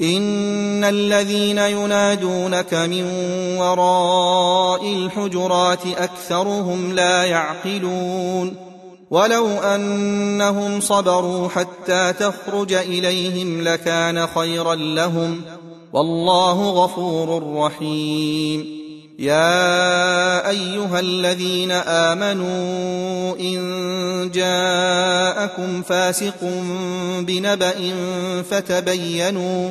إن الذين ينادونك من وراء الحجرات أكثرهم لا يعقلون ولو أنهم صبروا حتى تخرج إليهم لكان خيرا لهم والله غفور رحيم يا أيها الذين آمنوا إن جاءكم فاسق بنبأ فتبينوا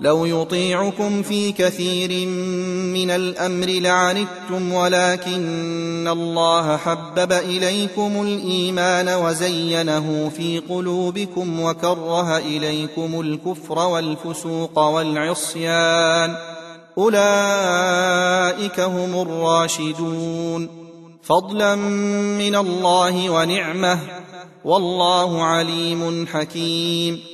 لو يطيعكم في كثير من الأمر لعنتم ولكن الله حبب إليكم الإيمان وزينه في قلوبكم وكره إليكم الكفر والفسوق والعصيان. أولئك هم الراشدون. فضلا من الله ونعمة. والله عليم حكيم.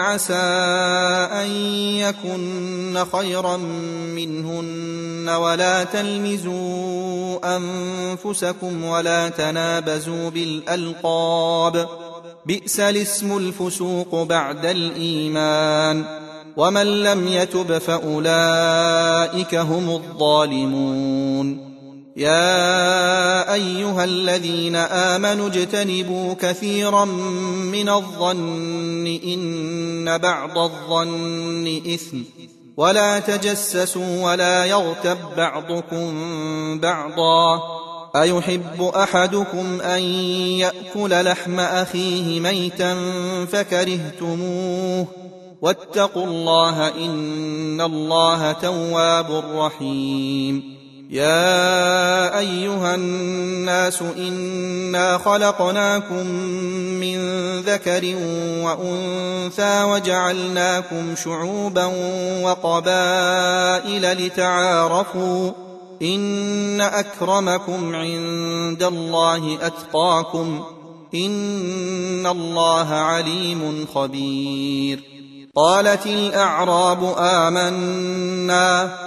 عسى أن يكن خيرا منهن ولا تلمزوا أنفسكم ولا تنابزوا بالألقاب بئس الاسم الفسوق بعد الإيمان ومن لم يتب فأولئك هم الظالمون يا أيها الذين آمنوا اجتنبوا كثيرا من الظن إن بعض الظن إثم. ولا تجسسوا ولا يغتب بعضكم بعضا. أيحب أحدكم أن يأكل لحم أخيه ميتا فكرهتموه؟ واتقوا الله إن الله تواب رحيم. يا أيها الناس إنا خلقناكم من ذكر وأنثى وجعلناكم شعوبا وقبائل لتعارفوا إن أكرمكم عند الله أتقاكم إن الله عليم خبير قالت الأعراب آمنا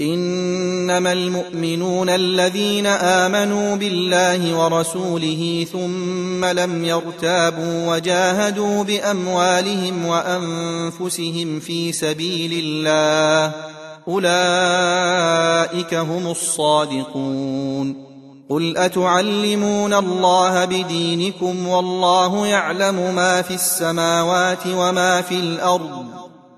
إنما المؤمنون الذين آمنوا بالله ورسوله ثم لم يرتابوا وجاهدوا بأموالهم وأنفسهم في سبيل الله أولئك هم الصادقون قل أتعلمون الله بدينكم والله يعلم ما في السماوات وما في الأرض